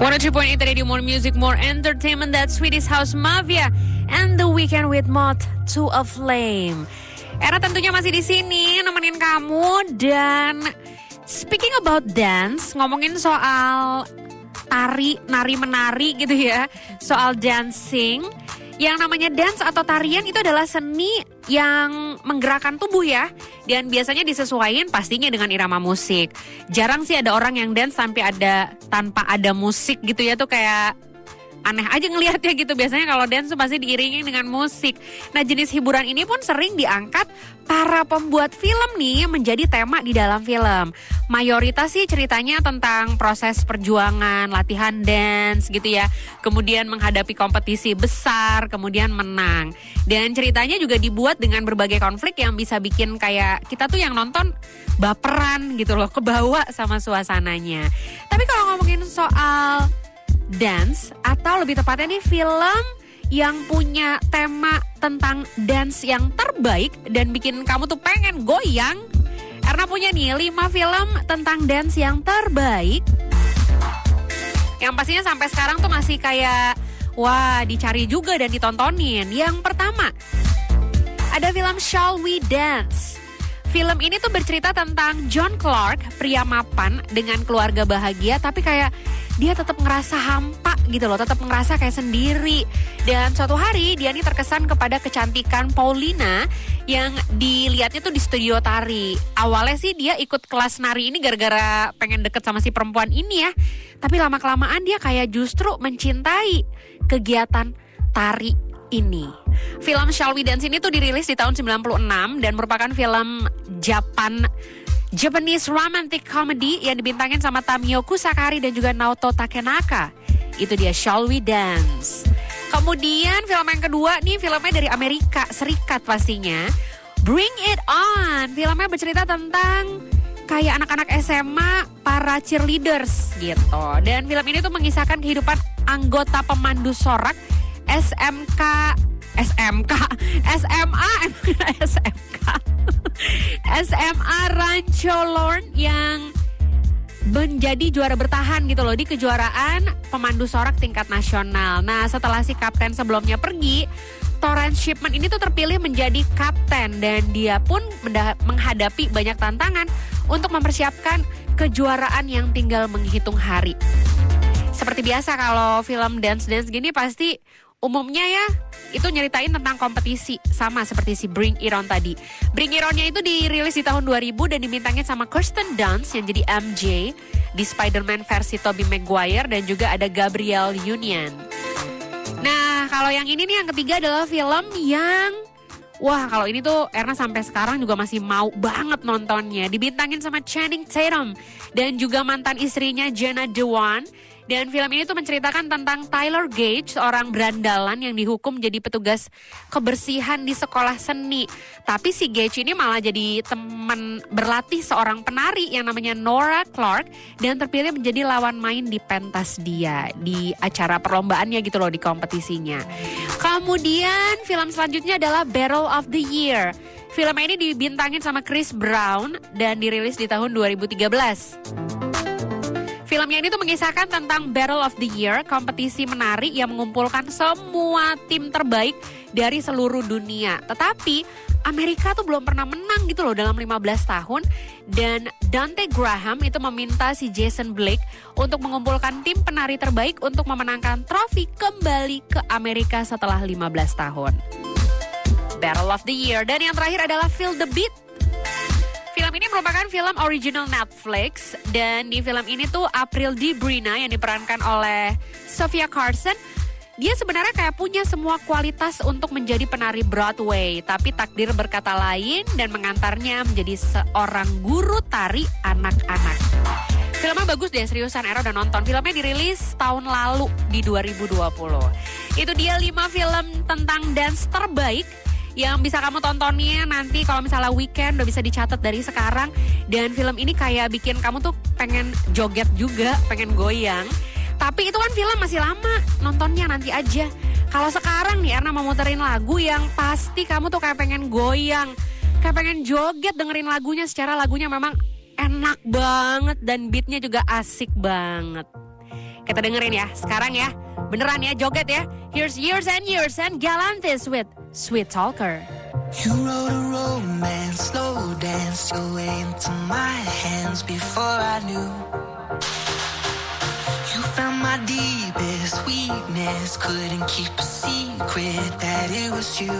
102.8 Radio More Music, More Entertainment, that Swedish House Mafia, and The Weekend with Moth to a Flame. Era tentunya masih di sini nemenin kamu dan speaking about dance, ngomongin soal tari, nari menari gitu ya, soal dancing. Yang namanya dance atau tarian itu adalah seni yang menggerakkan tubuh ya. Dan biasanya disesuaikan pastinya dengan irama musik. Jarang sih ada orang yang dance sampai ada tanpa ada musik gitu ya tuh kayak aneh aja ngelihatnya gitu. Biasanya kalau dance pasti diiringi dengan musik. Nah jenis hiburan ini pun sering diangkat para pembuat film nih menjadi tema di dalam film. Mayoritas sih ceritanya tentang proses perjuangan, latihan dance gitu ya. Kemudian menghadapi kompetisi besar, kemudian menang. Dan ceritanya juga dibuat dengan berbagai konflik yang bisa bikin kayak kita tuh yang nonton baperan gitu loh, kebawa sama suasananya. Tapi kalau ngomongin soal dance atau lebih tepatnya nih film yang punya tema tentang dance yang terbaik dan bikin kamu tuh pengen goyang karena punya nih 5 film tentang dance yang terbaik yang pastinya sampai sekarang tuh masih kayak wah dicari juga dan ditontonin. Yang pertama ada film Shall We Dance. Film ini tuh bercerita tentang John Clark, pria mapan dengan keluarga bahagia tapi kayak dia tetap ngerasa hampa gitu loh, tetap ngerasa kayak sendiri. Dan suatu hari dia nih terkesan kepada kecantikan Paulina yang dilihatnya tuh di studio tari. Awalnya sih dia ikut kelas nari ini gara-gara pengen deket sama si perempuan ini ya. Tapi lama-kelamaan dia kayak justru mencintai kegiatan tari ini. Film Shall We Dance ini tuh dirilis di tahun 96 dan merupakan film Japan Japanese romantic comedy yang dibintangin sama Tamio Kusakari dan juga Naoto Takenaka. Itu dia Shall We Dance. Kemudian film yang kedua nih filmnya dari Amerika Serikat pastinya. Bring It On. Filmnya bercerita tentang kayak anak-anak SMA para cheerleaders gitu. Dan film ini tuh mengisahkan kehidupan anggota pemandu sorak SMK SMK SMA SMK SMA Rancho Lorne yang menjadi juara bertahan gitu loh di kejuaraan pemandu sorak tingkat nasional. Nah setelah si kapten sebelumnya pergi, Torrance Shipman ini tuh terpilih menjadi kapten dan dia pun menghadapi banyak tantangan untuk mempersiapkan kejuaraan yang tinggal menghitung hari. Seperti biasa kalau film dance-dance gini pasti umumnya ya itu nyeritain tentang kompetisi sama seperti si Bring It On tadi. Bring It On-nya itu dirilis di tahun 2000 dan dimintangin sama Kirsten Dunst yang jadi MJ di Spider-Man versi Tobey Maguire dan juga ada Gabriel Union. Nah, kalau yang ini nih yang ketiga adalah film yang Wah kalau ini tuh Erna sampai sekarang juga masih mau banget nontonnya. Dibintangin sama Channing Tatum dan juga mantan istrinya Jenna Dewan dan film ini tuh menceritakan tentang Tyler Gage, seorang berandalan yang dihukum jadi petugas kebersihan di sekolah seni. Tapi si Gage ini malah jadi teman berlatih seorang penari yang namanya Nora Clark dan terpilih menjadi lawan main di pentas dia di acara perlombaannya gitu loh di kompetisinya. Kemudian film selanjutnya adalah Battle of the Year. Film ini dibintangin sama Chris Brown dan dirilis di tahun 2013. Filmnya ini tuh mengisahkan tentang Battle of the Year, kompetisi menari yang mengumpulkan semua tim terbaik dari seluruh dunia. Tetapi Amerika tuh belum pernah menang gitu loh dalam 15 tahun dan Dante Graham itu meminta si Jason Blake untuk mengumpulkan tim penari terbaik untuk memenangkan trofi kembali ke Amerika setelah 15 tahun. Battle of the Year dan yang terakhir adalah Feel the Beat Film ini merupakan film original Netflix dan di film ini tuh April Di Brina yang diperankan oleh Sofia Carson dia sebenarnya kayak punya semua kualitas untuk menjadi penari Broadway, tapi takdir berkata lain dan mengantarnya menjadi seorang guru tari anak-anak. Filmnya bagus deh, seriusan Era udah nonton. Filmnya dirilis tahun lalu di 2020. Itu dia 5 film tentang dance terbaik yang bisa kamu tontonnya nanti kalau misalnya weekend udah bisa dicatat dari sekarang dan film ini kayak bikin kamu tuh pengen joget juga, pengen goyang. Tapi itu kan film masih lama, nontonnya nanti aja. Kalau sekarang nih Erna mau muterin lagu yang pasti kamu tuh kayak pengen goyang, kayak pengen joget dengerin lagunya secara lagunya memang enak banget dan beatnya juga asik banget. Kita dengerin ya, sekarang ya. Beneran ya, joget ya. Here's Years and Years and Galantis with Sweet Talker. You wrote a romance, slow dance your way into my hands before I knew. You found my deepest weakness, couldn't keep a secret that it was you.